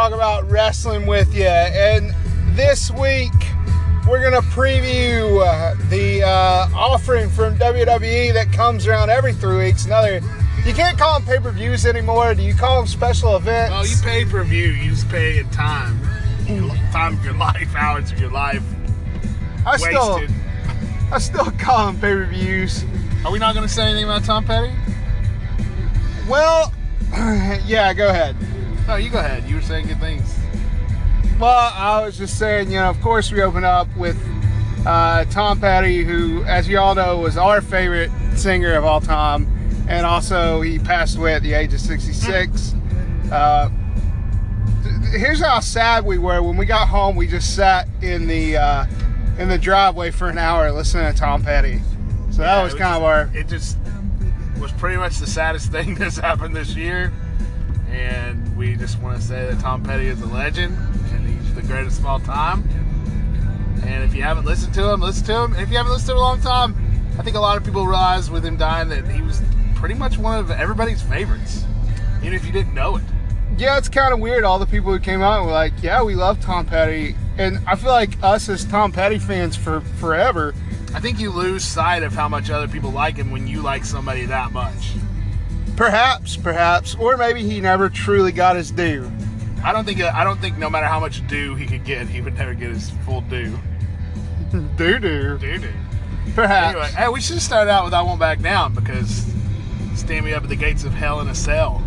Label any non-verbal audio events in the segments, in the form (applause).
talk about wrestling with you. And this week, we're going to preview uh, the uh, offering from WWE that comes around every three weeks. Another, you can't call them pay per views anymore. Do you call them special events? Well, you pay per view. You just pay in time, time of your life, hours of your life I still. I still call them pay per views. Are we not going to say anything about Tom Petty? Well, (clears throat) yeah, go ahead. No, you go ahead. You were saying good things. Well, I was just saying, you know, of course, we open up with uh, Tom Petty, who, as you all know, was our favorite singer of all time, and also he passed away at the age of 66. Uh, here's how sad we were when we got home. We just sat in the uh, in the driveway for an hour listening to Tom Petty. So that Yeah, was it kind of our. It just was pretty much the saddest thing (laughs) that's happened this year, and we just want to say that Tom Petty is a legend, and he's the greatest of all time. And if you haven't listened to him, listen to him. And if you haven't listened to him a long time, I think a lot of people realize with him dying that he was pretty much one of everybody's favorites, even if you didn't know it. yeah, it's kind of weird. All the people who came out were like, "Yeah, we love Tom Petty," and I feel like us as Tom Petty fans for forever. I think you lose sight of how much other people like him when you like somebody that much. Perhaps, perhaps, or maybe he never truly got his due. I don't think I don't think no matter how much due he could get, he would never get his full due. Doo doo. Due due. Perhaps. Anyway, hey, we should start out with "I Won't Back Down" because stand me up at the gates of hell in a cell.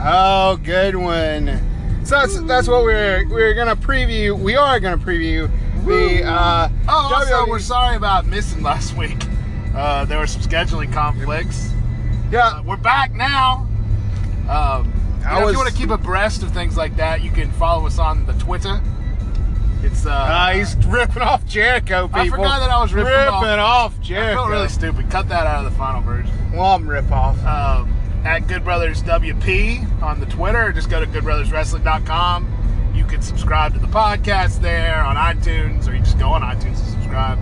Oh, good one. So that's that's what we're we're gonna preview. We are gonna preview the. Uh, Oh, also, WWE we're sorry about missing last week. Uh, there were some scheduling conflicts. Yeah, Uh, we're back now. Um, you know, if you want to keep abreast of things like that, you can follow us on the Twitter. It's uh, uh, he's ripping off Jericho. People. I forgot that I was ripping off- off I felt really stupid. Cut that out of the final version. well, I'm rip off. um, at Good Brothers WP on the Twitter. Or just go to goodbrotherswrestling.com. You can subscribe to the podcast there on iTunes, or you just go on iTunes and subscribe.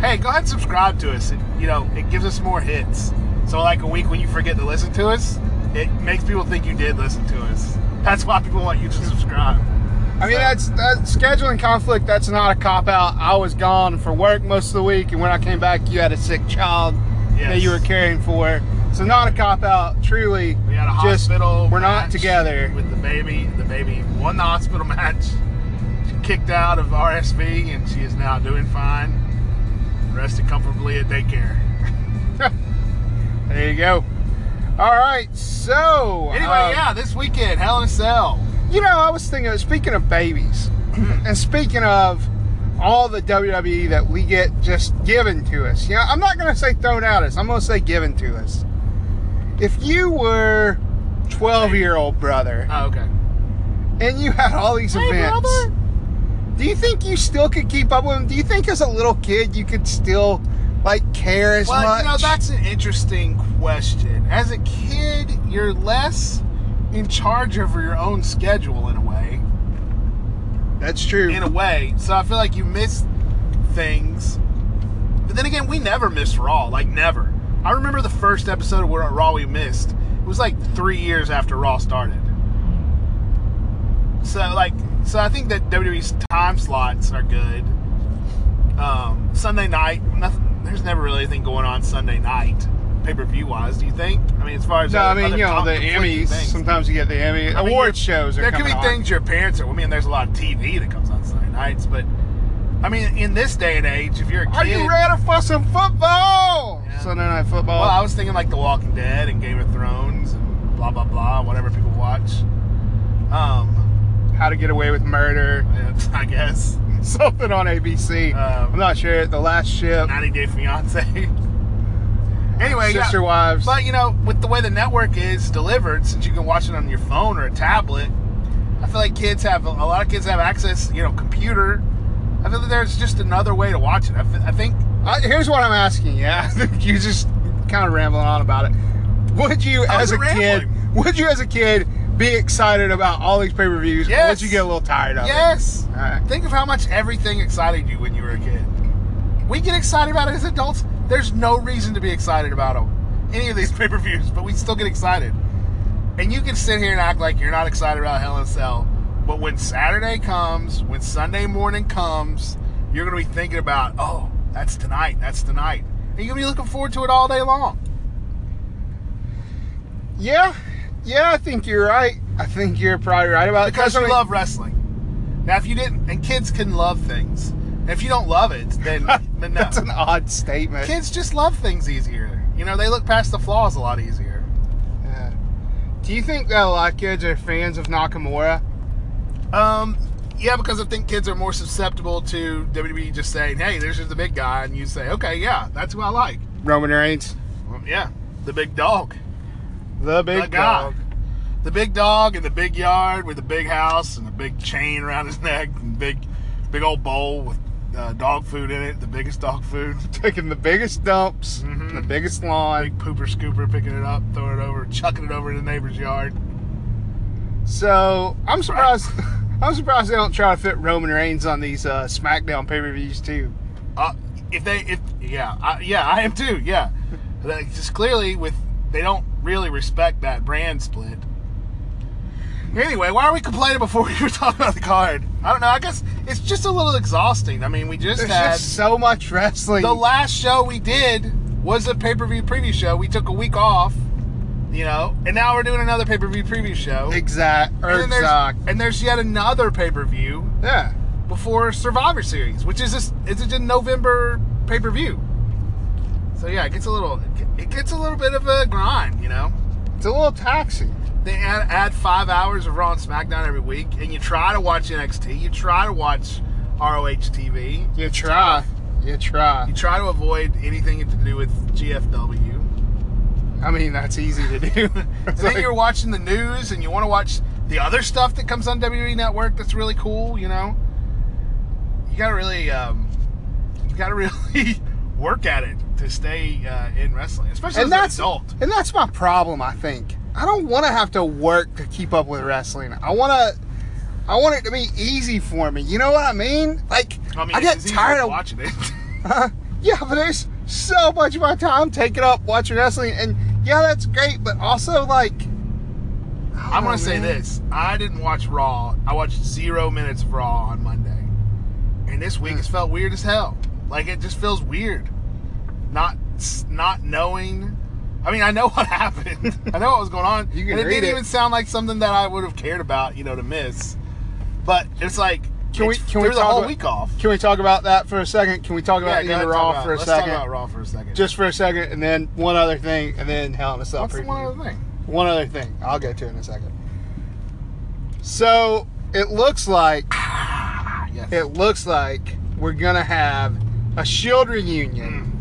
Hey, go ahead and subscribe to us. It, you know, it gives us more hits. So, like a week when you forget to listen to us, it makes people think you did listen to us. That's why people want you to subscribe. I mean, So- that's that scheduling conflict. That's not a cop out. I was gone for work most of the week, and when I came back, you had a sick child that you were caring for. So not a cop out. Truly, We had a just hospital. we're not together. with the baby. The baby won the hospital match. She kicked out of RSV, and she is now doing fine, resting comfortably at daycare. (laughs) There you go. All right, so Anyway, uh, yeah, this weekend, Hell in a Cell. You know, I was thinking. Speaking of babies, and speaking of all the WWE that we get just given to us, you know, I'm not going to say thrown at us. I'm going to say given to us. If you were 12 year old brother Oh, okay. and you had all these Hey, events, brother. do you think you still could keep up with them? Do you think as a little kid you could still like care as Well, much? you know, that's an interesting question. As a kid, you're less in charge of your own schedule in a way. that's true. in a way. So I feel like you miss things. But then again, we never missed Raw. Like never. I remember the first episode of Raw we missed. It was like three years after Raw started. So like, so I think that WWE's time slots are good. Um, Sunday night, nothing. There's never really anything going on Sunday night, pay per view wise. Do you think? I mean, as far as no, I mean, you know, the Emmys. things. Sometimes you get the Emmy I mean, award shows. There could be on. things your parents are. I mean, there's a lot of TV that comes on Sunday nights, but I mean, in this day and age, if you're a kid, Are you ready for some football? Yeah. Sunday night football. well, I was thinking like The Walking Dead and Game of Thrones and blah blah blah, whatever people watch. Um, How to Get Away with Murder. (laughs) I guess (laughs) Something on ABC. Um, I'm not sure. The Last Ship. 90 Day Fiance. (laughs) anyway, yeah. Sister Wives. But you know, with the way the network is delivered, since you can watch it on your phone or a tablet, I feel like kids have a lot of kids have access. You know, computer. I feel that there's just another way to watch it. I, fe- I think Uh, here's what I'm asking. Yeah, (laughs) you just kind of rambling on about it. Would you, as a it kid, would you, as a kid, be excited about all these pay per views Yes. unless you get a little tired of Yes. it. All right. Think of how much everything excited you when you were a kid. We get excited about it as adults. There's no reason to be excited about them, any of these (laughs) pay per views, but we still get excited. And you can sit here and act like you're not excited about Hell in a Cell, but when Saturday comes, when Sunday morning comes, you're going to be thinking about, oh, that's tonight, that's tonight. And you're going to be looking forward to it all day long. Yeah, yeah, I think you're right. I think you're probably right about it. Because you love wrestling. Now, if you didn't, and kids can love things. And if you don't love it, then, (laughs) then no. That's an odd statement. kids just love things easier. You know, they look past the flaws a lot easier. Yeah. Do you think that a lot of kids are fans of Nakamura? Um, yeah, because I think kids are more susceptible to WWE just saying, "Hey, there's just the big guy," and you say, "Okay, yeah, that's who I like." Roman Reigns, Well, yeah, the big dog, the big the dog. the big dog in the big yard with the big house and the big chain around his neck, and big, big old bowl with uh, dog food in it, the biggest dog food, (laughs) Taking the biggest dumps, Mhm. the biggest lawn. big pooper scooper, picking it up, throwing it over, chucking it over in the neighbor's yard. So I'm surprised. (laughs) I'm surprised they don't try to fit Roman Reigns on these uh, SmackDown pay per views too. Uh, if they, if yeah, I, yeah, I am too. Yeah, just clearly with they don't really respect that brand split. Anyway, why are we complaining before we (laughs) were talking about the card? I don't know. I guess it's just a little exhausting. I mean, we just There's had just so much wrestling. the last show we did was a pay per view preview show. We took a week off, you know, and now we're doing another pay per view preview show. exact. And then there's, and there's yet another pay per view Yeah. before Survivor Series, which is this it's a November pay per view. So yeah, it gets a little it gets a little bit of a grind, you know. It's a little taxing. They add, add five hours of Raw and SmackDown every week, and you try to watch NXT, you try to watch ROH TV, You try. You try. you try to avoid anything to do with GFW. I mean, that's easy to do. (laughs) And then like- you're watching the news, and you want to watch the other stuff that comes on WWE Network. That's really cool, you know. You gotta really, um, you gotta really (laughs) work at it to stay uh, in wrestling, especially and as an that's adult. and that's my problem. I think I don't want to have to work to keep up with wrestling. I want to. I want it to be easy for me. You know what I mean? Like I mean, I get tired of watching it. (laughs) yeah, but there's so much of my time taken up watching wrestling, and yeah, that's great. But also, like, I'm gonna say this: I didn't watch Raw. I watched zero minutes of Raw on Monday, and this week Hmm. it's felt weird as hell. Like it just feels weird, not not knowing. I mean, I know (laughs) what happened. I know what was going on, You can and it didn't it. even sound like something that I would have cared about, you know, to miss. But it's like Can we- can we talk whole about- week off. Can we talk about that for a second? Can we talk about go the ahead end and of talk Raw about- for a let's second? talk about Raw for a second. Just for a second, and then one other thing, and then Hell in a Cell what's preview. one other thing? One other thing. I'll get to in a second. So it looks like Ah, yes. it looks like we're gonna have a Shield reunion Mm.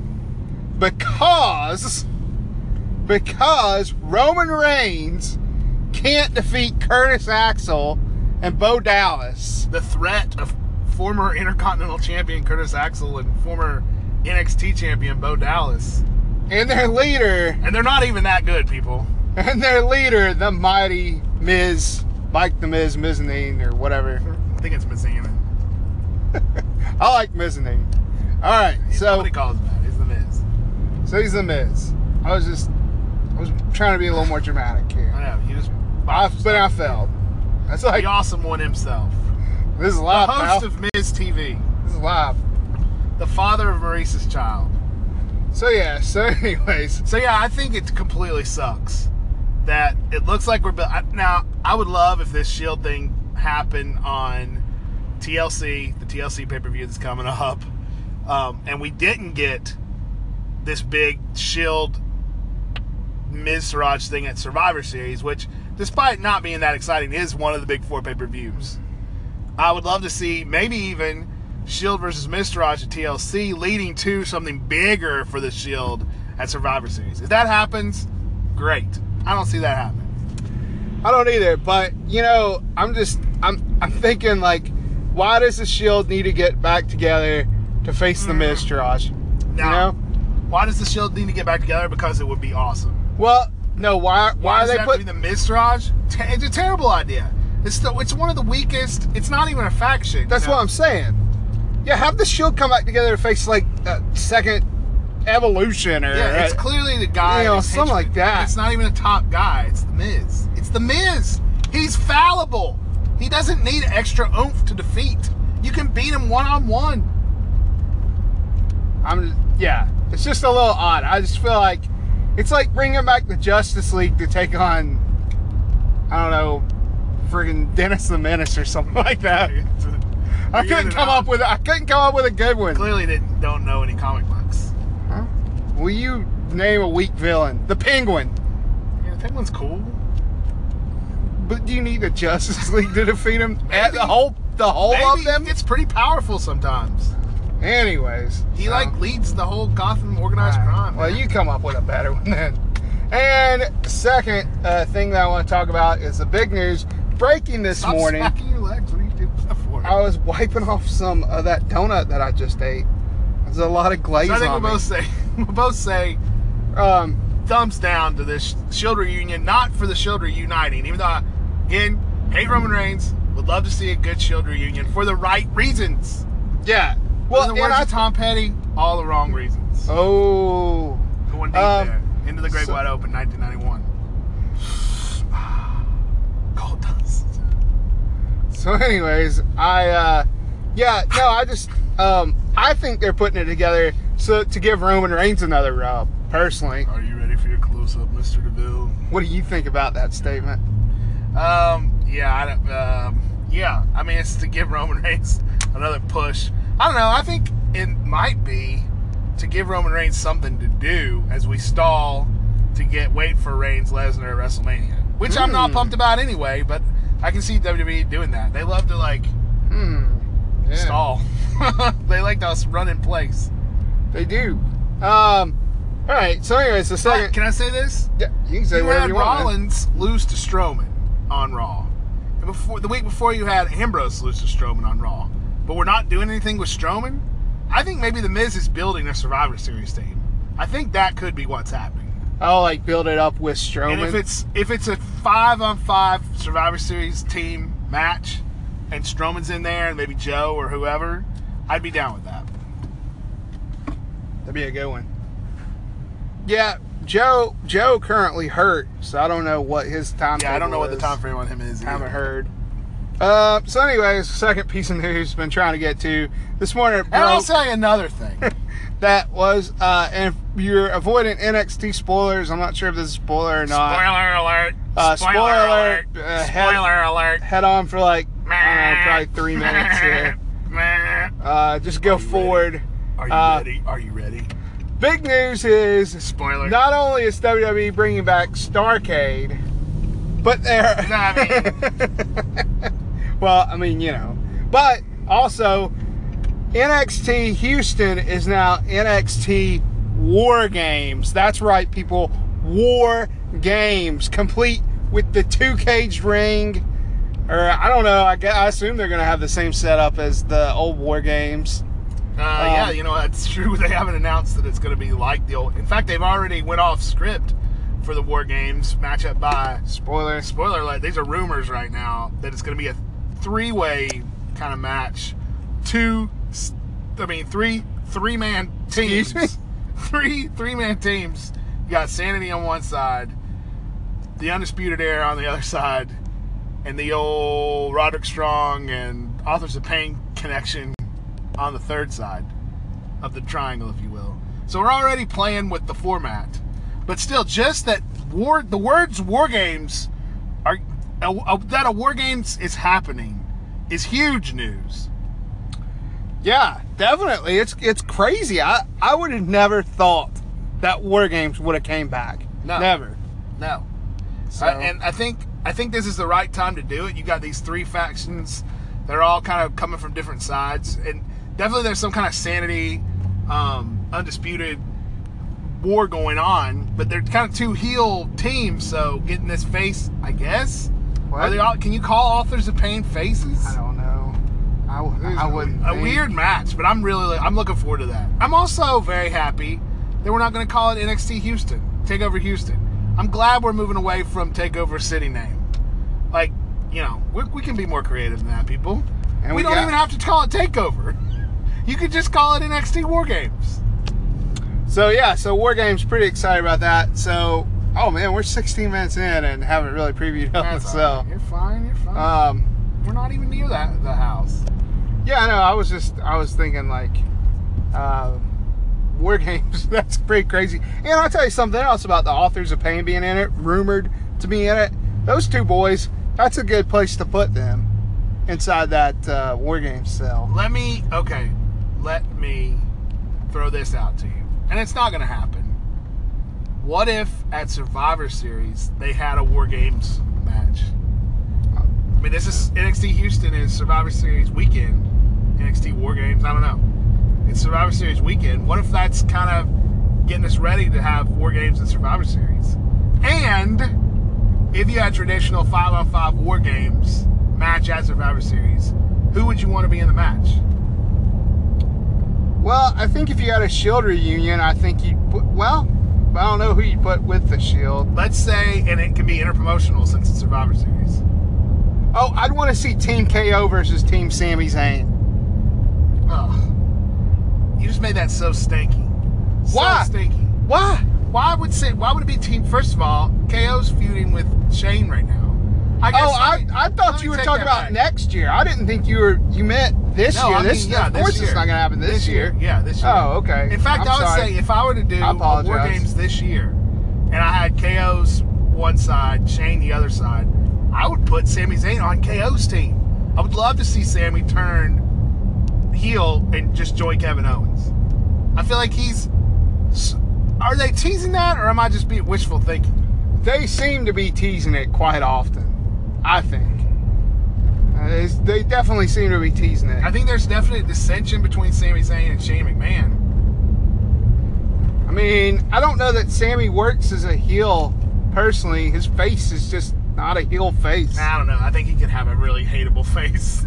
Because because Roman Reigns can't defeat Curtis Axel and Bo Dallas. the threat of former Intercontinental Champion Curtis Axel and former NXT Champion Bo Dallas. And their leader, And they're not even that good, people. and their leader, the mighty Miz, Mike the Miz Mezzanine or whatever. I think it's Messina. (laughs) I like Mezzanine. All right, so Nobody calls him that. He's the Miz. so he's the Miz. I was just, I was trying to be a little more dramatic here. I know. You just. I, but I failed. That's like the awesome one himself. this is live. The host pal. of Miz TV. This is live. The father of Maurice's child. So yeah. So (laughs) anyways, So yeah, I think it completely sucks that it looks like we're now. I would love if this Shield thing happened on TLC, the TLC pay per view that's coming up, um, and we didn't get this big Shield Miztourage thing at Survivor Series, which, despite not being that exciting, is one of the big four pay per views. I would love to see maybe even Shield versus Miztourage at TLC, leading to something bigger for the Shield at Survivor Series. If that happens, great. I don't see that happening. I don't either. But you know, I'm just, I'm, I'm thinking like, why does the Shield need to get back together to face the Miz, mm-hmm. Josh? You Now, know? Why does the Shield need to get back together? Because it would be awesome. Well, No, why? Why, Why, are they it have to put? be the Miztourage? Te- It's a terrible idea. It's the, it's one of the weakest. It's not even a faction. That's you know? what I'm saying. Yeah, have the Shield come back together to face like a second evolution or Yeah, it's uh, clearly the guy. You know, something like that. It's not even a top guy. It's the Miz. It's the Miz. He's fallible. He doesn't need extra oomph to defeat. You can beat him one on one. I'm yeah. It's just a little odd. I just feel like it's like bringing back the Justice League to take on I don't know, friggin' Dennis the Menace or something (laughs) like that. I couldn't come up with I couldn't come up with a good one. Clearly, didn't don't know any comic books. Huh? Will you name a weak villain? The Penguin. Yeah, the Penguin's cool. But do you need the Justice (laughs) League to defeat him? At the whole the whole of them? It's pretty powerful sometimes. Anyways. He so- like leads the whole Gotham organized Alright, crime. Well, man. you come up with a better (laughs) one then. And second uh, thing that I want to talk about is the big news breaking this Stop morning. smacking your legs. What are you doing (laughs) that for? I was wiping off some of that donut that I just ate. There's a lot of glaze So I think on we'll both say (laughs) we'll both say Um, thumbs down to this Shield reunion, not for the Shield reuniting. Even though, I, again, hate Roman Reigns, would love to see a good Shield reunion for the right reasons. yeah. Well, in the and words I of Tom Petty, all the wrong reasons. oh, Going deep um, there into the Great so- Wide Open, 1991. (sighs) Gold dust. So, anyways, I, uh, yeah, no, I just, um, I think they're putting it together so to give Roman Reigns another rub. Personally, Are you ready for your close up, Mr. DeMille? what do you think about that statement? Um, yeah, I don't, um, yeah. I mean, it's to give Roman Reigns another push. I don't know. I think it might be to give Roman Reigns something to do as we stall to get wait for Reigns Lesnar at WrestleMania, which I'm not Hmm. pumped about anyway. But I can see WWE doing that. They love to like Hmm. Yeah, stall. (laughs) they like to run in place. They do. Um. All right. So, anyways, the second. can I say this? Yeah, you can say you whatever had you want. man. Rollins lose to Strowman on Raw. And before the week before you had Ambrose lose to Strowman on Raw. But we're not doing anything with Strowman. I think maybe the Miz is building a Survivor Series team. I think that could be what's happening. I'll like build it up with Strowman. And if it's if it's a five on five Survivor Series team match, and Strowman's in there, and maybe Joe or whoever, I'd be down with that. That'd be a good one. Yeah, Joe. Joe currently hurt, so I don't know what his time. Yeah, I don't know what the is. time frame on him is. I haven't heard. Uh, so, anyways, second piece of news been trying to get to this morning. And I'll say another thing. (laughs) that was, uh, and if you're avoiding NXT spoilers, I'm not sure if this is a spoiler or not. Spoiler alert! Uh, spoiler, spoiler alert! uh, head- spoiler alert! Head on for like I don't know, probably three minutes here. (laughs) Uh, just go Are forward. Are you Uh, ready? Are you ready? Big news is Spoiler. not only is WWE bringing back Starcade, but they're. No, I (laughs) well, I mean, you know. But also, NXT Houston is now NXT War Games. That's right, people. War Games, complete with the two cage ring. Or I don't know. I, guess, I assume they're going to have the same setup as the old War Games. Uh, yeah, Um, you know it's (laughs) true. They haven't announced that it's going to be like the old. In fact, they've already went off script for the War Games matchup by. spoiler. Spoiler alert: These are rumors right now that it's going to be a three-way kind of match. Two, I mean three three-man teams. Me? (laughs) Three three-man teams. You got Sanity on one side, the Undisputed Era on the other side, and the old Roderick Strong and Authors of Pain connection on the third side of the triangle, if you will. So we're already playing with the format, but still, just that war, the words "war games" uh, uh, that a war games is happening is huge news. Yeah, definitely. It's it's crazy. I I would have never thought that War Games would have came back. No. Never. No, So, I- and I think I think this is the right time to do it. You got these three factions; they're all kind of coming from different sides, and definitely there's some kind of sanity, um, undisputed war going on. But they're kind of two heel teams, so getting this face, I guess. What? Are they all? Can you call authors of pain faces? I don't know. I wouldn't. a think. weird match, but I'm really I'm looking forward to that. I'm also very happy that we're not going to call it NXT Houston Takeover Houston. I'm glad we're moving away from Takeover City name. Like, you know, we, we can be more creative than that, people. And we, we don't got- even have to call it Takeover. (laughs) You could just call it NXT War Games. So yeah, so War Games pretty excited about that. So oh man, we're 16 minutes in and haven't really previewed That's it. So right. You're fine. You're fine. um, we're not even near that the house. yeah, I know. I was just I was thinking like uh, War Games. (laughs) That's pretty crazy. And I'll tell you something else about the authors of Pain being in it, rumored to be in it. Those two boys. That's a good place to put them inside that uh, War Games cell. Let me, okay, let me throw this out to you. And it's not going to happen. What if at Survivor Series they had a War Games match? I mean, this is NXT Houston is Survivor Series weekend. NXT War Games, I don't know. It's Survivor Series weekend. What if that's kind of getting us ready to have War Games and Survivor Series? And if you had traditional 5 on 5 War Games match at Survivor Series, who would you want to be in the match? Well, I think if you had a Shield reunion, I think you'd put. Well, I don't know who you'd put with the Shield. Let's say, and it can be interpromotional since it's Survivor Series. Oh, I'd want to see Team KO versus Team Sami Zayn. Ugh. You just made that so stinky. So Why? stinky. Why? Why would say? Why would it be team? First of all, KO's feuding with Shane right now. I guess. Oh, I, me- I thought you were talking about back. next year. I didn't think you were you meant this No, year. I this, mean, yeah, of this course, year. it's not going to happen this, year. Yeah, this year. Oh, okay. In fact, I'm I would sorry. say if I were to do War. Games this year, and I had KO's one side, Shane the other side, I would put Sami Zayn on KO's team. I would love to see Sami turn heel and just join Kevin Owens. I feel like he's. Are they teasing that, or am I just being wishful thinking? they seem to be teasing it quite often. I think Uh, they definitely seem to be teasing it. I think there's definitely dissension between Sami Zayn and Shane McMahon. I mean, I don't know that Sami works as a heel personally. His face is just not a heel face. I don't know. I think he could have a really hateable (laughs) face.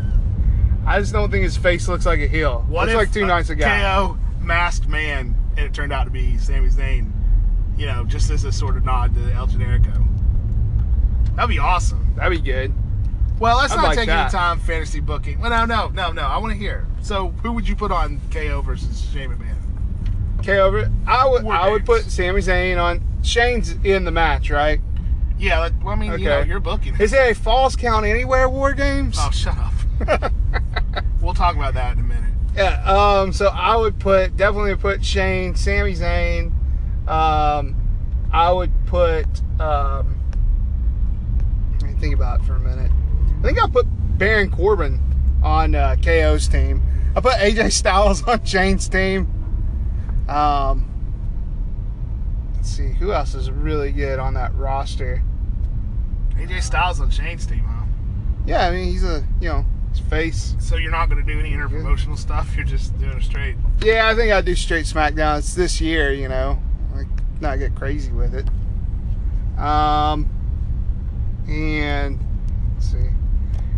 I just don't think his face looks like a heel. What looks if like too uh, nice a guy. KO masked man, and it turned out to be Sami Zayn. You know, just as a sort of nod to El Generico. That'd be awesome. That'd be good. Well, let's I'd not like take that. any time fantasy booking. Well, no, no, no, no. I want to hear. So, who would you put on KO versus Shane McMahon? Okay, over. I would. War I would games. put Sami Zayn on. Shane's in the match, right? Yeah, like, well, I mean, you know, Okay. you're booking. Is it a falls count anywhere war games? Oh, shut up. (laughs) we'll talk about that in a minute. Yeah. Um. So I would put definitely put Shane, Sami Zayn. Um, I would put. Um, think about it for a minute. I think I put Baron Corbin on uh, KO's team. I put AJ Styles (laughs) on Shane's team. Um. Let's see who else is really good on that roster. AJ Styles on Shane's team, huh? Yeah, I mean he's a you know his face. So you're not going to do any interpromotional stuff. You're just doing straight. Yeah, I think I do straight SmackDown. It's this year, you know, like not get crazy with it. Um, and let's see,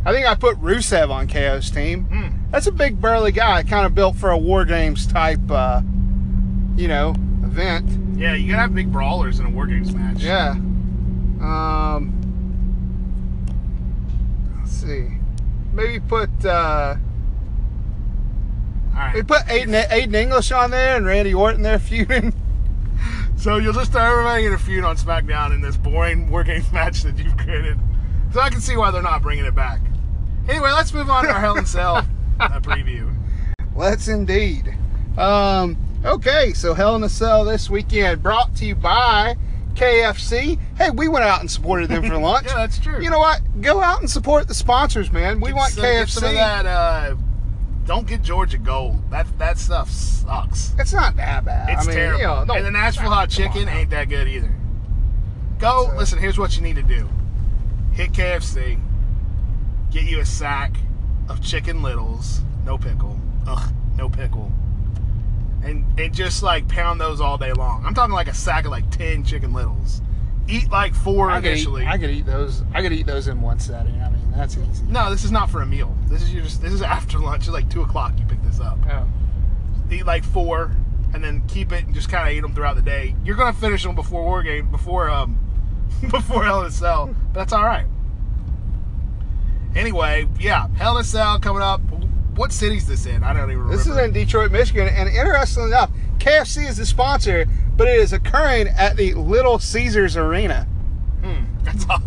I think I put Rusev on KO's team. Hmm. That's a big burly guy, kind of built for a War Games type, uh, you know, event. Yeah, you gotta have big brawlers in a War Games match. Yeah. Um, let's see, maybe put uh, All right. we put Aiden, Aiden English on there and Randy Orton there feuding. (laughs) So you'll just throw everybody in a feud on SmackDown in this boring War Games (laughs) match that you've created. So I can see why they're not bringing it back. Anyway, let's move on to our Hell in a Cell (laughs) uh, preview. Let's indeed. Um, okay, so Hell in a Cell this weekend brought to you by KFC. Hey, we went out and supported them for (laughs) lunch. Yeah, that's true. You know what? Go out and support the sponsors, man. We want So get some of KFC. that. Uh, don't get Georgia Gold. That that stuff sucks. It's not that bad. It's I mean, terrible. You know, and the Nashville hot chicken ain't that good either. Go So- listen. Here's what you need to do: hit KFC, get you a sack of chicken littles, no pickle. Ugh, no pickle. And and just like pound those all day long. I'm talking like a sack of like ten chicken littles. Eat like four I could, eat, initially. I could eat those. I could eat those in one setting. I mean, that's easy. no, this is not for a meal. This is your just. This is after lunch. It's like two o'clock. You pick this up. Oh. eat like four, and then keep it and just kind of eat them throughout the day. You're gonna finish them before war game, before um, (laughs) before Hell in a Cell, but that's all right. Anyway, yeah, Hell in a Cell coming up. What city's this in? I don't even remember. This is in Detroit, Michigan, and interestingly enough, KFC is the sponsor, but it is occurring at the Little Caesars Arena. Hmm, that's (laughs) all.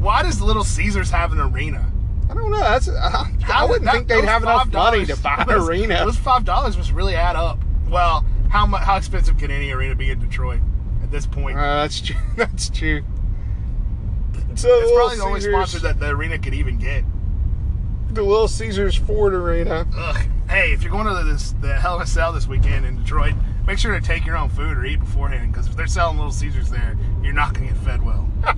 Why does Little Caesars have an arena? I don't know. That's I, I wouldn't That- think they'd have enough money to buy an (laughs) those- arena. Those five dollars must really add up. Well, how mu- how expensive can any arena be in Detroit at this point? Uh, that's true. (laughs) That's true. So it's probably the only sponsor that the arena could even get. the Little Caesars Ford Arena. Ugh. Hey, if you're going to this the Hell in a Cell this weekend in Detroit, make sure to take your own food or eat beforehand because if they're selling Little Caesars there, you're not going to get fed well. (laughs)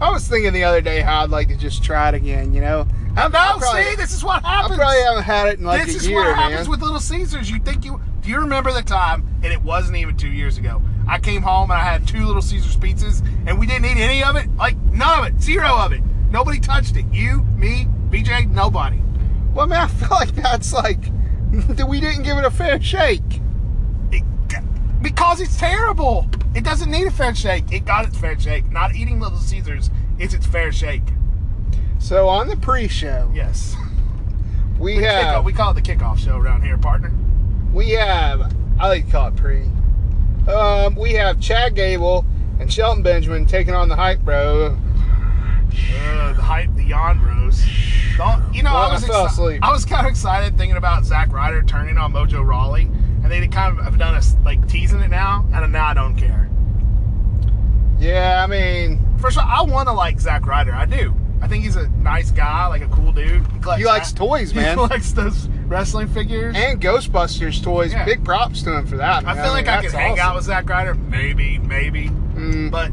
I was thinking the other day how I'd like to just try it again. You know, I, No, I probably, see, this is what happens. I probably haven't had it in like this a is what happens man. with Little Caesars. You think you do you remember the time? And it wasn't even two years ago. I came home and I had two Little Caesars pizzas, and we didn't eat any of it. Like none of it, zero of it. Nobody touched it. You, me, BJ, nobody. well, man, I feel like that's like that (laughs) we didn't give it a fair shake. Because it's terrible. It doesn't need a fair shake. It got its fair shake. Not eating Little Caesars is its fair shake. So on the pre-show, Yes. (laughs) we Kickoff- have we call it the kickoff show around here, partner. we have I like to call it pre. Um, we have Chad Gable and Shelton Benjamin taking on the hype bro. Uh, the hype, the yawn bros. Don't, you know, Well, I was I exci-. I was kind of excited thinking about Zack Ryder turning on Mojo Rawley, and they kind of have done us like teasing it now, and now I don't care. Yeah, I mean, First of all, I want to like Zack Ryder. I do. I think he's a nice guy, like a cool dude. He, collects he likes that- toys, (laughs) man. He likes those wrestling figures. and Ghostbusters toys. Yeah. Big props to him for that. I feel like I that's could hang out with Zack Ryder, maybe, maybe, Mm, but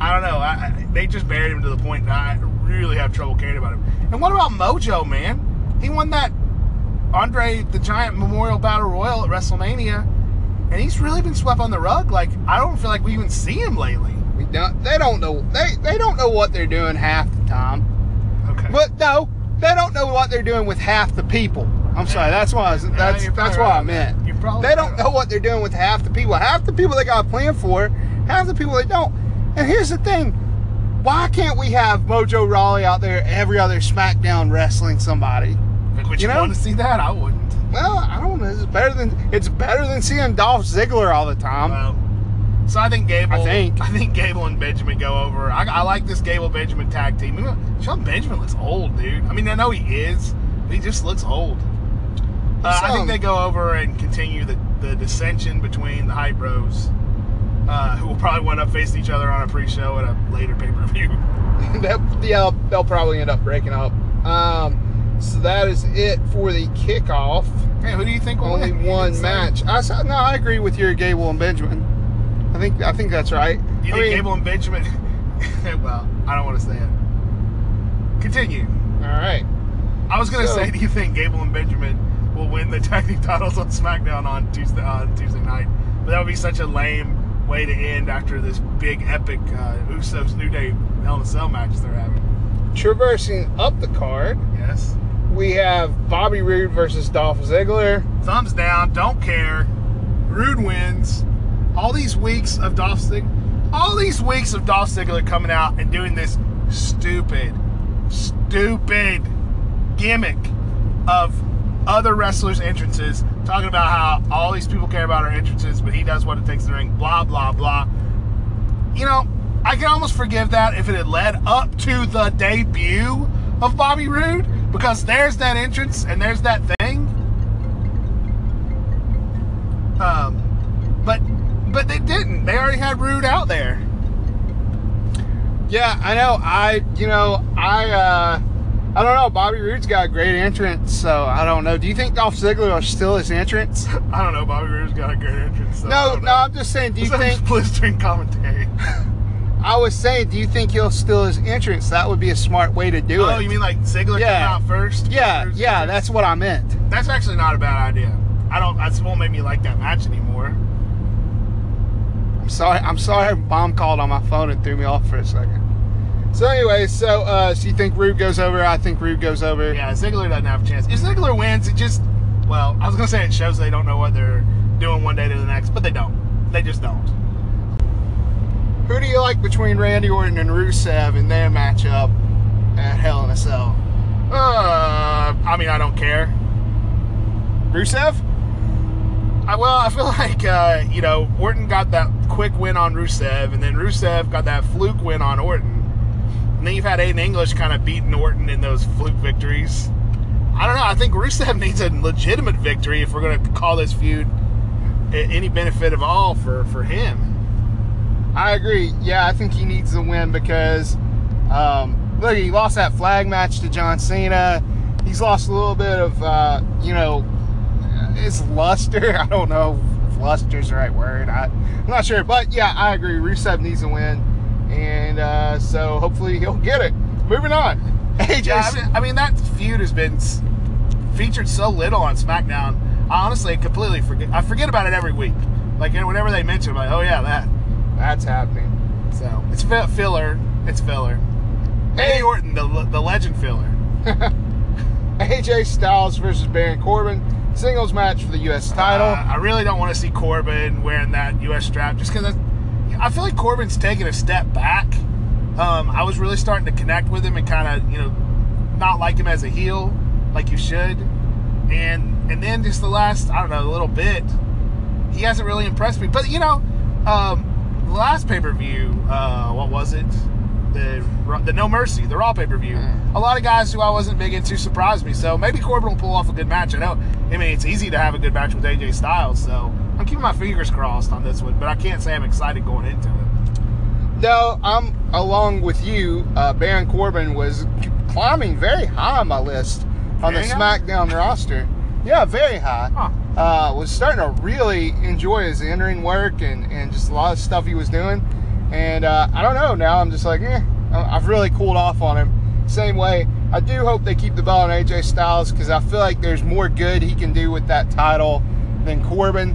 I don't know. I, I, they just buried him to the point that I really have trouble caring about him. And what about Mojo, man? He won that Andre the Giant Memorial Battle Royal at WrestleMania, and he's really been swept on the rug. Like I don't feel like we even see him lately. we don't. They don't know. They they don't know what they're doing half the time. Okay. But no, they don't know what they're doing with half the people. I'm sorry. That's why. I was, that's you're that's what right I meant. You're probably They don't right know what they're doing with half the people. Half the people they got a plan for. Half the people they don't. And here's the thing. Why can't we have Mojo Rawley out there every other SmackDown wrestling somebody? Would you you, know? want to see that? I wouldn't. Well, I don't know. It's better than it's better than seeing Dolph Ziggler all the time. Well, so I think Gable. I think. I think Gable and Benjamin go over. I, I like this Gable Benjamin tag team. You know, Sean Benjamin looks old, dude. I mean, I know he is, but he just looks old. Uh, I think they go over and continue the, the dissension between the Hype Bros, uh, who will probably wind up facing each other on a pre-show at a later pay-per-view. (laughs) yeah, they'll probably end up breaking up. Um, so that is it for the kickoff. Hey, who do you think will Only win? One match. I said no. I agree with your Gable and Benjamin. I think I think that's right. You I think mean, Gable and Benjamin? (laughs) well, I don't want to say it. Continue. All right. I was gonna So- say, do you think Gable and Benjamin will win the (laughs) tag team titles on SmackDown on Tuesday on Tuesday night? But that would be such a lame way to end after this big epic uh, Usos New Day Hell in a Cell match they're having. Traversing up the card, Yes. We have Bobby Roode versus Dolph Ziggler. Thumbs down. Don't care. Roode wins. All these weeks of Dolph Ziggler, all these weeks of Dolph Ziggler coming out and doing this stupid, stupid gimmick of other wrestlers' entrances, talking about how all these people care about our entrances, but he does what it takes to ring. Blah blah blah. You know, I can almost forgive that if it had led up to the debut of Bobby Roode, because there's that entrance and there's that thing. Um, but but they didn't. They already had Roode out there. Yeah, I know. I you know I uh I don't know. Bobby Roode's got a great entrance, so I don't know. Do you think Dolph Ziggler will steal his entrance? (laughs) I don't know. Bobby Roode's got a great entrance. So no, no. I'm just saying. Do you (laughs) think? (laughs) blistering commentary? I was saying, do you think he'll steal his entrance? That would be a smart way to do oh, it. Oh, you mean like Ziggler Yeah. came out first? yeah, Roode's yeah. entrance? That's what I meant. that's actually not a bad idea. I don't. That won't make me like that match anymore. I'm sorry. I'm sorry. Mom called on my phone and threw me off for a second. So anyway, so uh, so you think Roode goes over? I think Roode goes over. Yeah, Ziggler doesn't have a chance. If Ziggler wins, it just well, I was gonna say it shows they don't know what they're doing one day to the next, but they don't. They just don't. Who do you like between Randy Orton and Rusev in their matchup at Hell in a Cell? Uh, I mean, I don't care. Rusev? I, well, I feel (laughs) like uh, you know Orton got that quick win on Rusev, and then Rusev got that fluke win on Orton, and then you've had Aiden English kind of beating Orton in those fluke victories. I don't know. I think Rusev (laughs) needs a legitimate victory if we're going to call this feud any benefit of all for for him. I agree. Yeah, I think he needs the win because, um, look, he lost that flag match to John Cena. He's lost a little bit of, uh, you know, his luster. (laughs) I don't know if luster's the right word. I, I'm not sure. But yeah, I agree. Rusev needs to win. And uh, so hopefully he'll get it. Moving on. (laughs) AJ. Yeah, I mean, I mean that feud has been featured so little on SmackDown. I honestly completely forget. I forget about it every week. Like whenever they mention, it, I'm like, oh yeah, that. That's happening. So it's filler. It's filler. Hey. Orton, the the legend filler. (laughs) AJ Styles versus Baron Corbin. Singles match for the U.S. title. Uh, I really don't want to see Corbin wearing that U.S. strap just because I feel like Corbin's taking a step back. Um, I was really starting to connect with him and kind of, you know, not like him as a heel like you should. And and then just the last, I don't know, a little bit, he hasn't really impressed me. But, you know, um, last pay per view, uh, what was it? The, the No Mercy, the Raw pay per view. A lot of guys who I wasn't big into surprised me. So maybe Corbin will pull off a good match. I know, I mean, it's easy to have a good match with AJ Styles. So I'm keeping my fingers crossed on this one, but I can't say I'm excited going into it. No, I'm along with you. Uh, Baron Corbin was climbing very high on my list on the? SmackDown roster. Yeah, very high. Huh. Uh, was starting to really enjoy his in-ring work and, and just a lot of stuff he was doing. And uh, I don't know. Now I'm just like, eh, I've really cooled off on him. Same way. I do hope they keep the belt on AJ Styles because I feel like there's more good he can do with that title than Corbin.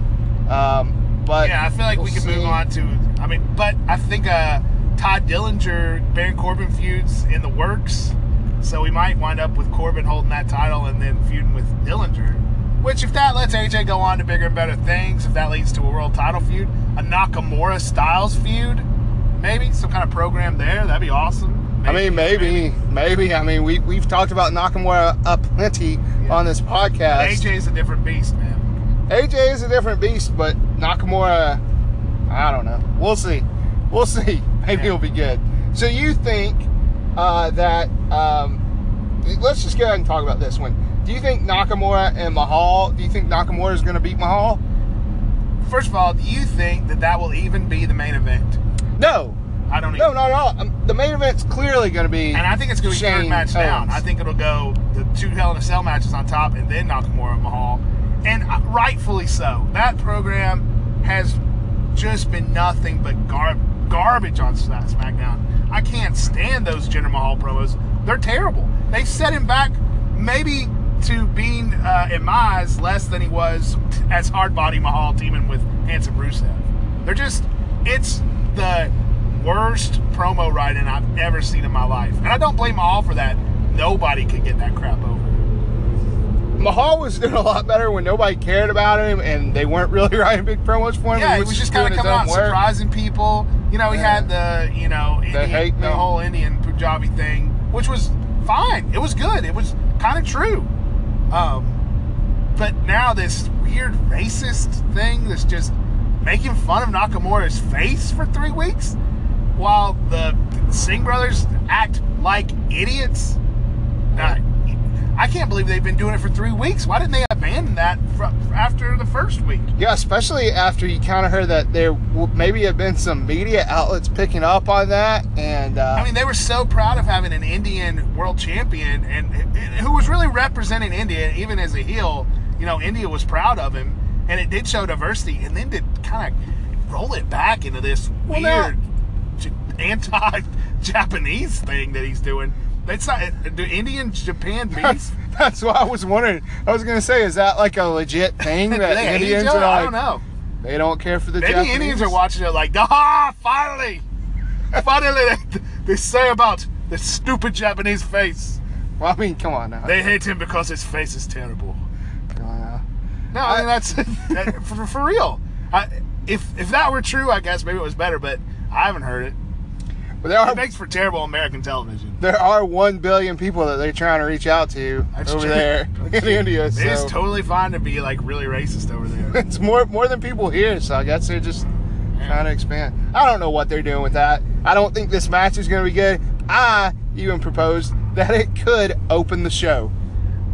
Um, but Yeah, I feel like we we'll can see. move on to. I mean, but I think uh, Todd Dillinger, Baron Corbin feuds in the works, so we might wind up with Corbin holding that title and then feuding with Dillinger. Which, if that lets AJ go on to bigger and better things, if that leads to a world title feud, a Nakamura Styles feud, maybe some kind of program there, that'd be awesome. I mean, maybe, maybe. I mean, we we've talked about Nakamura up plenty on this podcast. AJ is a different beast, man. AJ is a different beast, but Nakamura, I don't know. We'll see. We'll (laughs) see. Maybe Yeah. he'll be good. So you think uh, that? Um, let's just go ahead and talk about this one. Do you think Nakamura and Mahal? Do you think Nakamura is going to beat Mahal? First of all, do you think that that will even be the main event? No, I don't. no, even, not at all. Um, the main event's clearly going to be. And I think it's going to be third Shane match down. Owens. I think it'll go the two Hell in a Cell matches on top, and then Nakamura and Mahal, and uh, rightfully so. That program has just been nothing but gar- garbage on SmackDown. I can't stand those Jinder Mahal promos. They're terrible. They've set him back maybe to being, uh, in my less than he was as hard body Mahal teaming with Hanson Rusev. They're just, it's the worst promo writing I've ever seen in my life. And I don't blame Mahal for that. Nobody could get that crap over. Mahal was doing a lot better when nobody cared about him and they weren't really (laughs) writing big promos for him. Yeah, he was just kind of coming out work. surprising people. You know, he Yeah. had the, you know, Indian, hate the whole Indian Punjabi thing, which was fine. It was good. It was kind of true. Um, but now this weird racist thing that's just making fun of Nakamura's face for three weeks while the Singh brothers act like idiots. I can't believe they've been doing it for three weeks. Why didn't they abandon that after the first week? Yeah, especially after you kind of heard that there maybe have been some media outlets picking up on that, and uh, I mean, they were so proud of having an Indian world champion, and, and who was really representing India, even as a heel. You know, India was proud of him, and it did show diversity. And then to kind of roll it back into this Well, weird anti-Japanese thing that he's doing. It's not do Indian Japan (laughs) beef. that's what I was wondering. I was gonna say, is that like a legit thing (laughs) that Indians are like? I don't know. They don't care for the Maybe Japanese. Indians are watching it like, ah, finally, (laughs) finally, they, they say about the stupid Japanese face. Well, I mean, come on now. They hate him because his face is terrible. Come on now. No, I mean that's that, for, for real. I, if if that were true, I guess maybe it was better. But I haven't heard it. But there are It makes for terrible American television. there are one billion people that they're trying to reach out to That's over true. there (laughs) That's in India. It is So totally fine to be like really racist over there. (laughs) it's more more than people here. So I guess they're just trying to expand. I don't know what they're doing with that. I don't think this match is going to be good. I even proposed that it could open the show.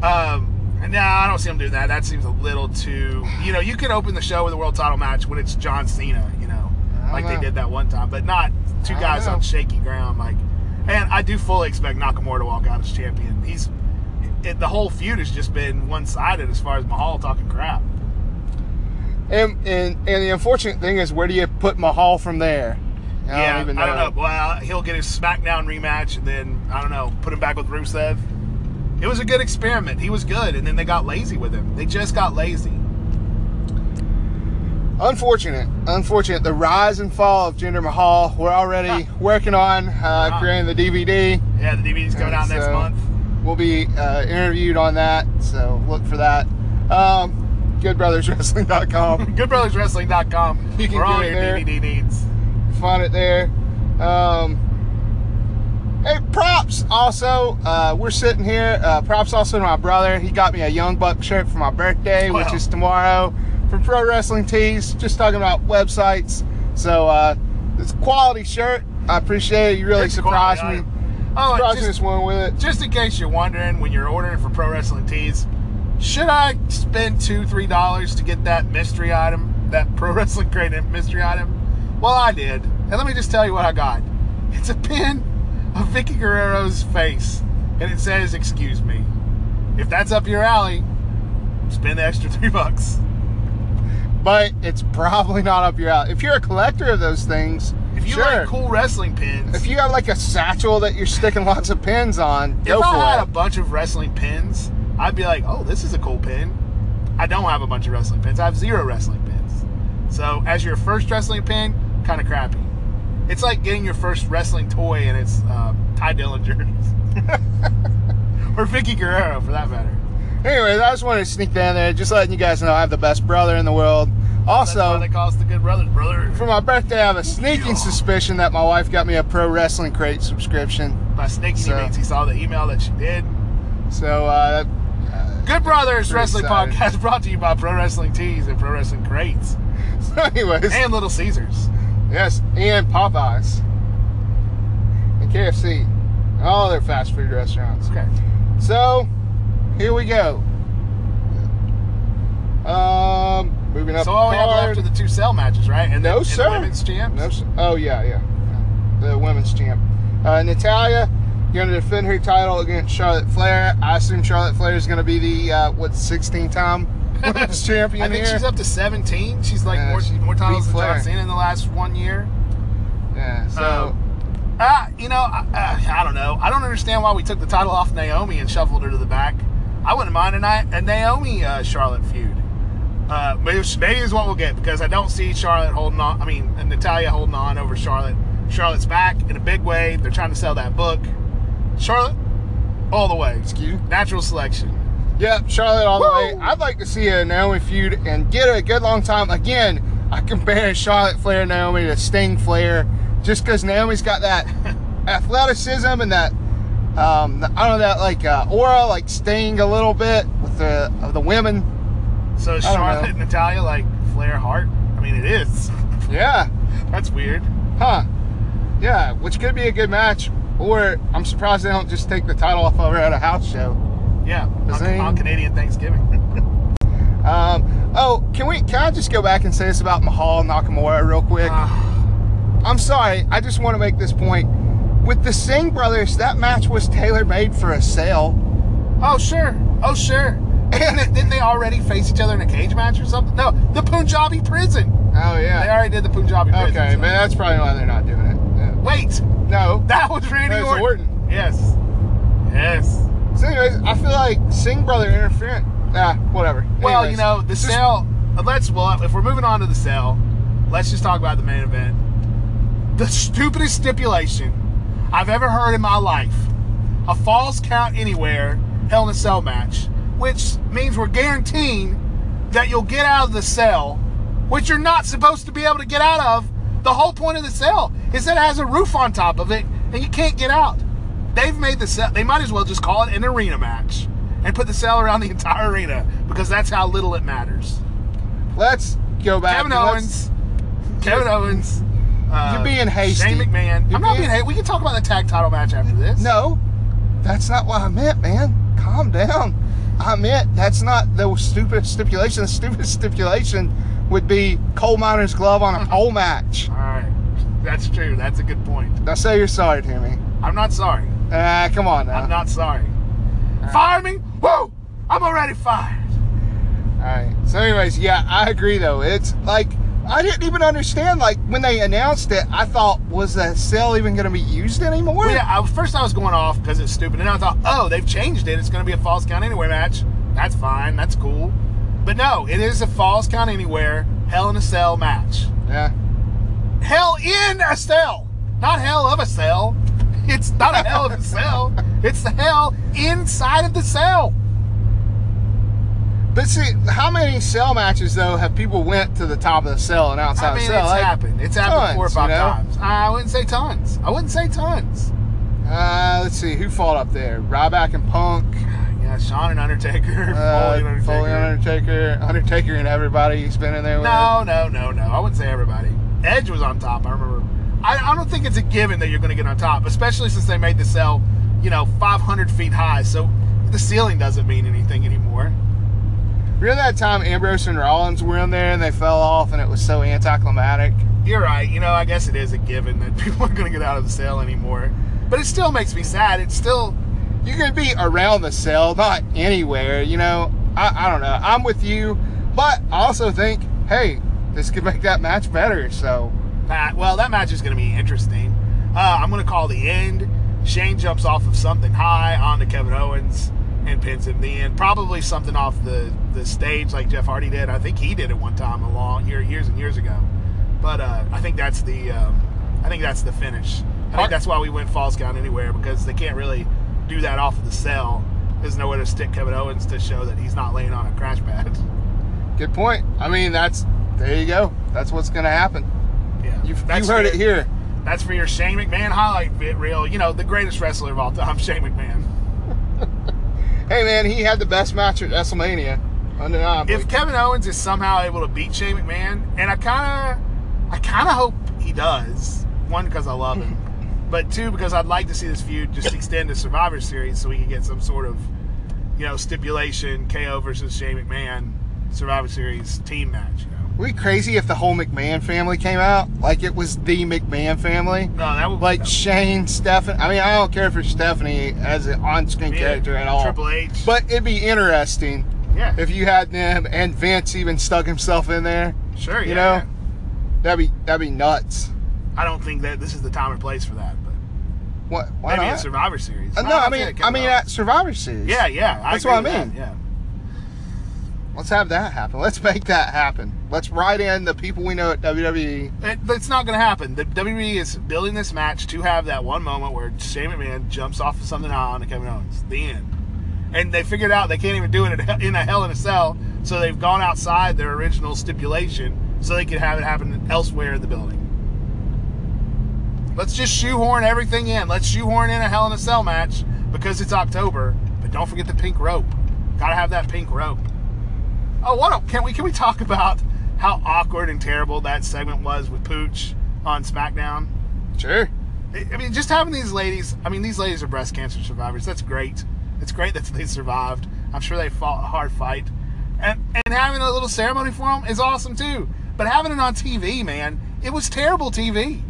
Um, no, I don't see them doing that. That seems a little too. You know, you can open the show with a world title match when it's John Cena. You know, like they did that one time, but not two guys on shaky ground. Like, and I do fully expect Nakamura to walk out as champion. He's it, the whole feud has just been one sided as far as Mahal talking crap. And, and and the unfortunate thing is, where do you put Mahal from there? I yeah, don't. I don't know. Well, he'll get his SmackDown rematch, and then I don't know, put him back with Rusev. It was a good experiment. He was good, and then they got lazy with him. They just got lazy. Unfortunate, unfortunate. The rise and fall of Jinder Mahal. We're already working on uh, Ah. creating the DVD. Yeah, the DVD's coming out next month. We'll be uh, interviewed on that, so look for that. Um, GoodBrothersWrestling.com. (laughs) GoodBrothersWrestling.com You can for all your there. DVD needs. Find it there. Um, hey, props also. Uh, we're sitting here. Uh, props also to my brother. He got me a Young Buck shirt for my birthday, which is tomorrow, from Pro Wrestling Tees. Just talking about websites. So uh, it's a quality shirt. I appreciate it. You really It's surprised quality me. Oh, surprised me this one with it. just in case you're wondering, when you're ordering for Pro Wrestling Tees, should I spend two, three dollars to get that mystery item, that Pro (laughs) Wrestling Crate mystery item? Well, I did, and let me just tell you what I got. It's a pin of Vickie Guerrero's face, and it says "Excuse me." If that's up your alley, spend the extra (laughs) three bucks. But it's probably not up your alley. If you're a collector of those things, If you sure. like cool wrestling pins, if you have like a satchel that you're sticking lots of pins on, go if I had it. a bunch of wrestling pins, I'd be like, oh, this is a cool pin. I don't have a bunch of wrestling pins. I have zero wrestling pins. So as your first wrestling pin, kind of crappy. It's like getting your first wrestling toy and it's uh, Tye Dillinger. (laughs) or Vickie Guerrero, for that matter. Anyways, I just wanted to sneak down there, just letting you guys know I have the best brother in the world. That's why Also, they call us the Good Brothers, brother. for my birthday, I have a sneaking Yeah. suspicion that my wife got me a pro wrestling crate subscription. By sneaking, So- he means he saw the email that she did. So, uh, Good Brothers Wrestling excited. Podcast brought to you by Pro Wrestling Tees and Pro Wrestling Crates. (laughs) so anyways, And Little Caesars. yes, and Popeyes, and KFC, and all their fast food restaurants. Okay. So, here we go. Um, moving up. So all we have left are the two cell matches, right? And No, the, sir. And the women's champs. No, s- oh yeah, yeah, Yeah. the women's champ. Uh, Natalya going to defend her title against Charlotte Flair. I assume Charlotte Flair is going to be the uh, what 16th time (laughs) women's champion I think here. she's up to 17. She's like Yeah, more, she more titles than. John Cena in the last one year. yeah, so Um, Ah, you know, I, I, I don't know. I don't understand why we took the title off Naomi and shuffled her to the back. I wouldn't mind a, a Naomi uh, Charlotte feud. Uh, maybe, maybe is what we'll get because I don't see Charlotte holding on. I mean, Natalya holding on over Charlotte. Charlotte's back in a big way. They're trying to sell that book. Charlotte, all the way. excuse. Natural selection. Yep, Charlotte all the way. I'd like to see a Naomi feud and get a good long time. Again, I compare Charlotte Flair and Naomi to Sting Flair just because Naomi's got that (laughs) athleticism and that um, I don't know that like uh, aura like Sting a little bit with the of the women. So is I don't Charlotte and Natalya like Flair Hart? I mean, it is. Yeah, (laughs) That's weird. huh? Yeah, which could be a good match. Or I'm surprised they don't just take the title off of her at a house show. Yeah, on, on Canadian Thanksgiving. (laughs) Um, oh, can we? Can I just go back and say this about Mahal and Nakamura real quick? Ah, I'm sorry. I just want to make this point. With the Singh brothers, that match was tailor made for a sale. oh sure, oh sure. And didn't they already face each other in a cage match or something? No, the Punjabi prison. Oh yeah. They already did the Punjabi prison. Okay, so- but that's probably why they're not doing it. Yeah. Wait, No. that was Randy That's Orton. Orton. Yes, yes. So, anyways, I feel like Singh brother interference. Ah, whatever. Well, you know, the sale. Let's well, if we're moving on to the sale, let's just talk about the main event. The stupidest stipulation I've ever heard in my life: a falls count anywhere, Hell in a Cell match, which means we're guaranteeing that you'll get out of the cell, which you're not supposed to be able to get out of The whole point of the cell is that it has a roof on top of it and you can't get out. They've made the cell, they might as well just call it an arena match and put the cell around the (laughs) entire arena because that's how little it matters. Let's go back. Kevin Owens, Kevin Owens. Uh, You're being hasty. Shane McMahon. You're I'm not being- being hasty. We can talk about the tag title match after this. No, that's not what I meant, man. Calm down. I meant that's not the stupid stipulation. The stupid (laughs) stipulation would be coal miner's glove on a (laughs) pole match. All right. That's true. That's a good point. Now say you're sorry to me. I'm not sorry. Ah, come on now. I'm not sorry. Fire me? Woo! I'm already fired. All right. So, anyways, yeah, I agree though. It's like I didn't even understand. Like when they announced it, I thought, was the cell even going to be used anymore? Well, yeah, I, first I was going off because it's stupid, and then I thought, oh, they've changed it. It's going to be a Falls Count Anywhere match. That's fine. That's cool. But no, it is a Falls Count Anywhere Hell in a Cell match. Yeah. Hell in a cell, not hell of a cell. It's not a hell of a cell. (laughs) It's the hell inside of the cell. But see, how many cell matches though have people went to the top of the cell and outside I mean, the cell? it's Like, happened. It's happened tons, four or five you know? times. I wouldn't say tons. I wouldn't say tons. Uh, let's see, who fought up there? Ryback and Punk. Yeah, Shawn and Undertaker, (laughs) Uh, Foley and Undertaker. Foley and Undertaker, Undertaker, and everybody he's been in there with. No, no, no, no. I wouldn't say everybody. Edge was on top. I remember. I, I don't think it's a given that you're going to get on top, especially since they made the cell, you know, 500 feet high. So the ceiling doesn't mean anything anymore. Remember that time Ambrose and Rollins were in there and they fell off and it was so anticlimactic? You're right. You know, I guess it is a given that (laughs) people aren't going to get out of the cell anymore. But it still makes me sad. It's still. You're going to be around the cell, not anywhere. You know, I, I don't know. I'm with you, but I also think, hey, this could make that match better. So, That, well, that match is going to be interesting. Uh, I'm going to call the end. Shane jumps off of something high onto Kevin Owens and pins him. The end. Probably something off the, the stage like Jeff Hardy did. I think he did it one time a long year, years and years ago. But uh, I think that's the um, I think that's the finish. I think that's why we went Falls Count anywhere because they can't really do that off of the cell. There's nowhere to stick Kevin Owens to show that he's not laying on a crash pad. (laughs) good point. I mean, that's there you go. That's what's going to happen. Yeah, You've, you heard for- it here. That's for your Shane McMahon highlight reel. You know, the greatest wrestler of all time, (laughs) Shane McMahon. Hey, man, he had the best match at WrestleMania. Undeniably. If Kevin Owens is somehow able to beat Shane McMahon, and I kind of, I kind of hope he does. One, because I love him, (laughs) but two, because I'd like to see this feud just extend to Survivor Series so we can get some sort of, you know, stipulation KO versus Shane McMahon Survivor Series team match. We crazy if the whole McMahon family came out like it was the McMahon family. no, that would Like that Shane, Stephanie. I mean, I don't care for Stephanie as an on-screen yeah, character at all. Triple H, But it'd be interesting yeah, if you had them and Vince even stuck himself in there. sure, you yeah, know, yeah. That'd be that'd be nuts. I don't think that this is the time or place for that, but What? Why maybe not? a Survivor Series. Uh, no, I mean, I mean at Survivor Series. yeah, yeah, I That's what I mean. that, Yeah. Let's have that happen. Let's make that happen. Let's write in the people we know at. WWE. It, it's not going to happen. The WWE is building this match to have that one moment where Shane McMahon jumps off of something high onto Kevin Owens. The end. And they figured out they can't even do it (laughs) in- a Hell in a Cell, so they've gone outside their original stipulation so they could have it happen elsewhere in the building. Let's just shoehorn everything in. Let's shoehorn in a Hell in a Cell match because it's October, but don't forget the pink rope. Got to have that pink rope. Oh, what a- can we can we talk about how awkward and terrible that segment was with Pooch on SmackDown? Sure. I mean, just having these ladies. I mean, these ladies are breast cancer survivors. That's great. It's great that they survived. I'm sure they fought a hard fight, and and having a little ceremony for them is awesome too. But having it on TV, man, it was terrible TV.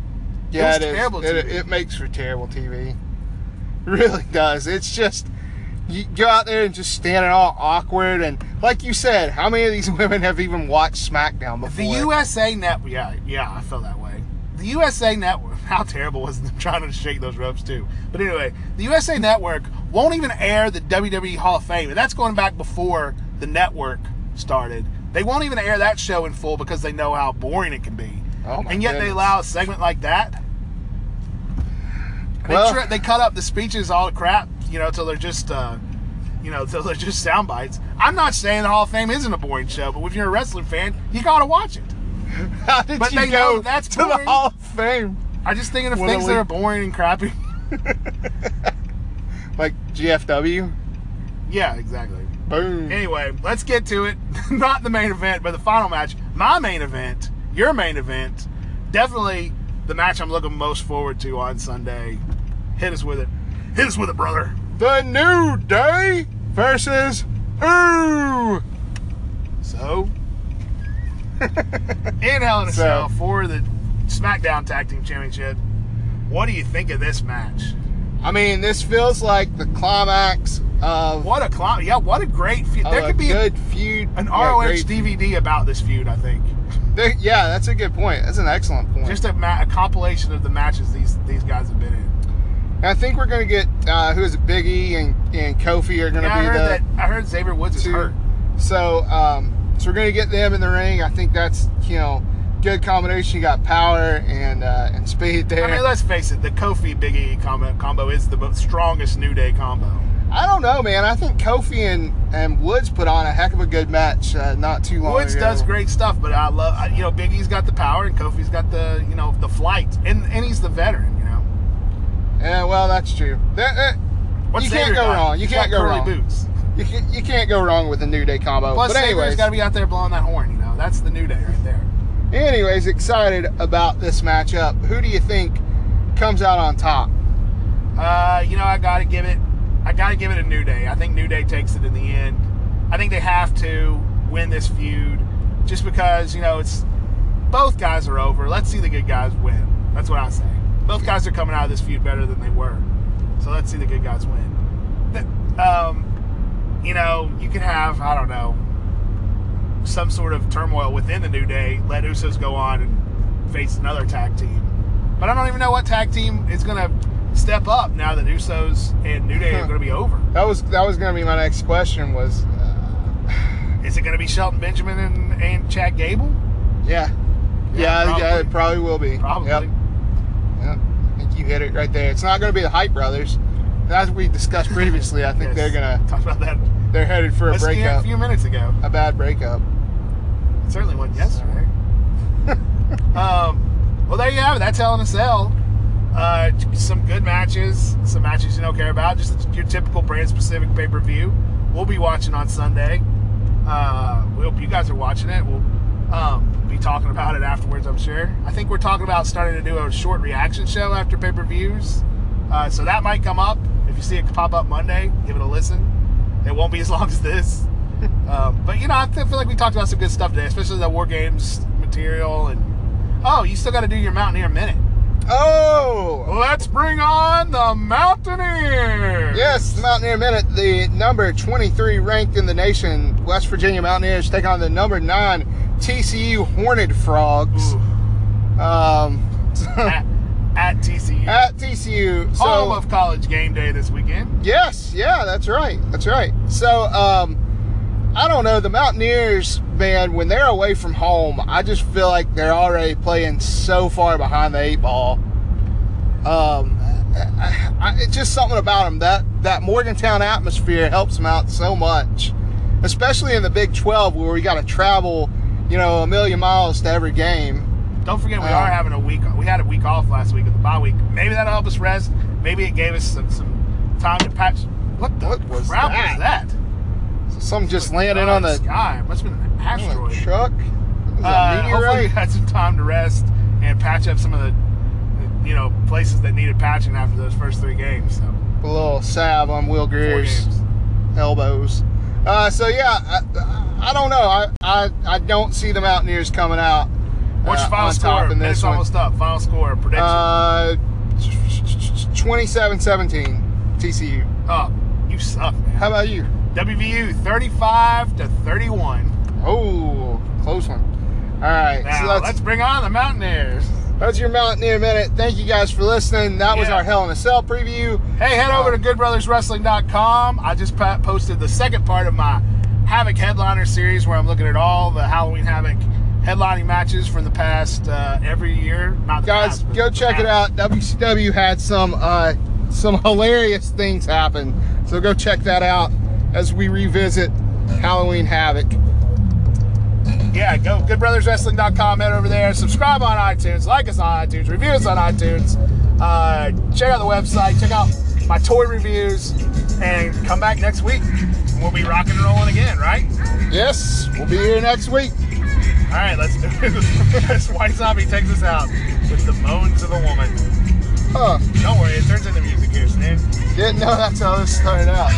Yeah, was it is. It, it makes for terrible TV. It really does. It's just you go out there and just standing all awkward and like you said, how many of these (laughs) women have even watched SmackDown before? The USA Network, yeah, yeah, I felt that way. The USA Network, (laughs) how terrible was them trying to shake those ropes too? But anyway, the USA Network won't even air the WWE Hall of Fame, and that's going back before the network started. They won't even air that show in full because they know how boring it can be. Oh my and yet they allow a segment like that. They, Well- tri- they cut up the speeches all the crap, you know, till they're just, uh, you know, till they're just sound bites. I'm not saying the Hall of Fame isn't a boring show, but if you're a wrestling fan, you gotta watch it. (laughs) How did But you they go know that's to the. Hall of Fame? I'm just thinking of What things that are boring and crappy. (laughs) Like GFW? yeah, exactly. Boom. Anyway, let's get to it. (laughs) Not the main event, but the final match. My main event, your main event. Definitely the match I'm looking most forward to on Sunday. Hit us with it. Hit us with it, brother. The New Day versus who? So, (laughs) in Hell in a So- Cell for the SmackDown Tag Team Championship, what do you think of this match? I mean, this feels like the climax of, What a clown! Yeah, what a great feud. There a could be a good feud. an Yeah, ROH DVD about this feud. I think There- yeah, that's a good point. That's an excellent point. just a, ma- a compilation of the matches these these guys have been in. I think we're gonna get uh, who is it? Big E and, and Kofi are gonna Yeah, I be heard the that. I heard Xavier Woods is two. hurt. So, um, so we're gonna get them in the ring. I think that's you know good combination. You got power and uh, and speed there. I mean, let's face it, the Kofi Big E combo, combo is the most strongest New Day combo. I don't know, man. I think Kofi and, and Woods put on a heck of a good match uh, not too long Woods ago. does great stuff, but I love I- you know Big E's got the power and Kofi's got the you know the flight, and and he's the veteran. Yeah, well, that's true. That, that- you can't go got? wrong. You He's can't go wrong. boots. You can't, you can't go wrong with the New Day combo. Plus, but anyways, got to be out there blowing that horn. You know, that's the New Day right there. anyways, excited about this matchup. Who do you think comes out on top? Uh, you know, I got to give it. I got to give it a New Day. I think New Day takes it in the end. I think they have to win this feud, just because you know it's both guys are over. Let's see the good guys win. That's what I say. Both guys are coming out of this feud better than they were, so let's see the good guys win. Um, you know, you can have I don't know some sort of turmoil within the New Day. Let Usos go on and face another tag team. But I don't even know what tag team is going to step up now that Usos and New Day are going to be over. That was that was going to be my next question. Was uh, (sighs) Is it going to be Shelton Benjamin and, and Chad Gable? yeah, Yeah, yeah, probably. yeah, it probably will be. Probably. Yep. Yep. I think you hit it right there. It's not going to be the Hype Brothers. As we discussed previously, I think Yes. they're gonna (laughs) talk about that they're headed for a a few- a few minutes ago. a bad breakup. It certainly wasn't yesterday. (laughs) um, well, there you have it. That's Hell in a Cell. Uh, some good matches, some matches you don't care about, just your typical brand specific pay per view. We'll be watching on Sunday. Uh, we hope you guys are watching it. We'll um, be talking about it afterwards, I'm sure. I think we're talking about starting to do a short reaction show after pay per views. Uh, so that might come up. If you see it pop up Monday, give it a listen. It won't be as (laughs) long as this. Um, but you know, I feel like we talked about some good stuff today, especially the war games material. And oh, you still got to do your Mountaineer minute. Oh, Let's bring on the Mountaineers. yes, the Mountaineer Minute, the number 23 ranked in the nation, West Virginia Mountaineers take on the number nine TCU Horned Frogs. Um, (laughs) at, at TCU, at TCU. So home of College Game Day this weekend. Yes, yeah, that's right. That's right. So, um, I don't know. The Mountaineers, man, when they're away from home, I just feel like they're already playing so far behind the eight ball. Um, I, I, it's just something about them that that Morgantown atmosphere helps them out so much, especially in the Big 12 where we got to travel, you know, a million miles to every game. Don't forget, we Um, are having a week. We had a week off last week with the bye week. Maybe that'll help us rest. Maybe it gave us some, some time to patch. What the What was crap that? was that? Some just Oh, landed on the, sky. It must have been an asteroid. truck. Uh, hopefully, we had some time to rest and patch up some of the, you know, places that needed patching after those first three games. So A little salve on Will Grier's elbows. Uh, so yeah, I, I don't know. I, I I don't see the Mountaineers coming out. What's uh, your final on score? in this one. almost up. Final score prediction. Uh, 27-17 TCU. oh, you suck, man. How about you? WVU 35 to 31. Oh, close one. All right, Now so that's let's bring on the Mountaineers. that's your Mountaineer minute. Thank you guys for listening. That was our Hell in a Cell preview. Hey, head over Uh, to goodbrotherswrestling.com. I just posted the second part of my Havoc headliner series where I'm looking at all the Halloween Havoc headlining matches from the past uh, every year. Not Guys, past, go check it out. WCW had some uh, some hilarious things happen, so go check that out as we revisit Halloween Havoc. yeah, go goodbrotherswrestling.com. Head over there. Subscribe on iTunes. Like us on iTunes. Review us on iTunes. Uh, check out the website. Check out my toy reviews. And come back next week. We'll be rocking and rolling again, right? Yes, we'll be here next week. All right, let's do (laughs) this. White Zombie takes us out with the moans of a woman. Huh. Don't worry, it turns into music here, Stan. Didn't know that's how this started out.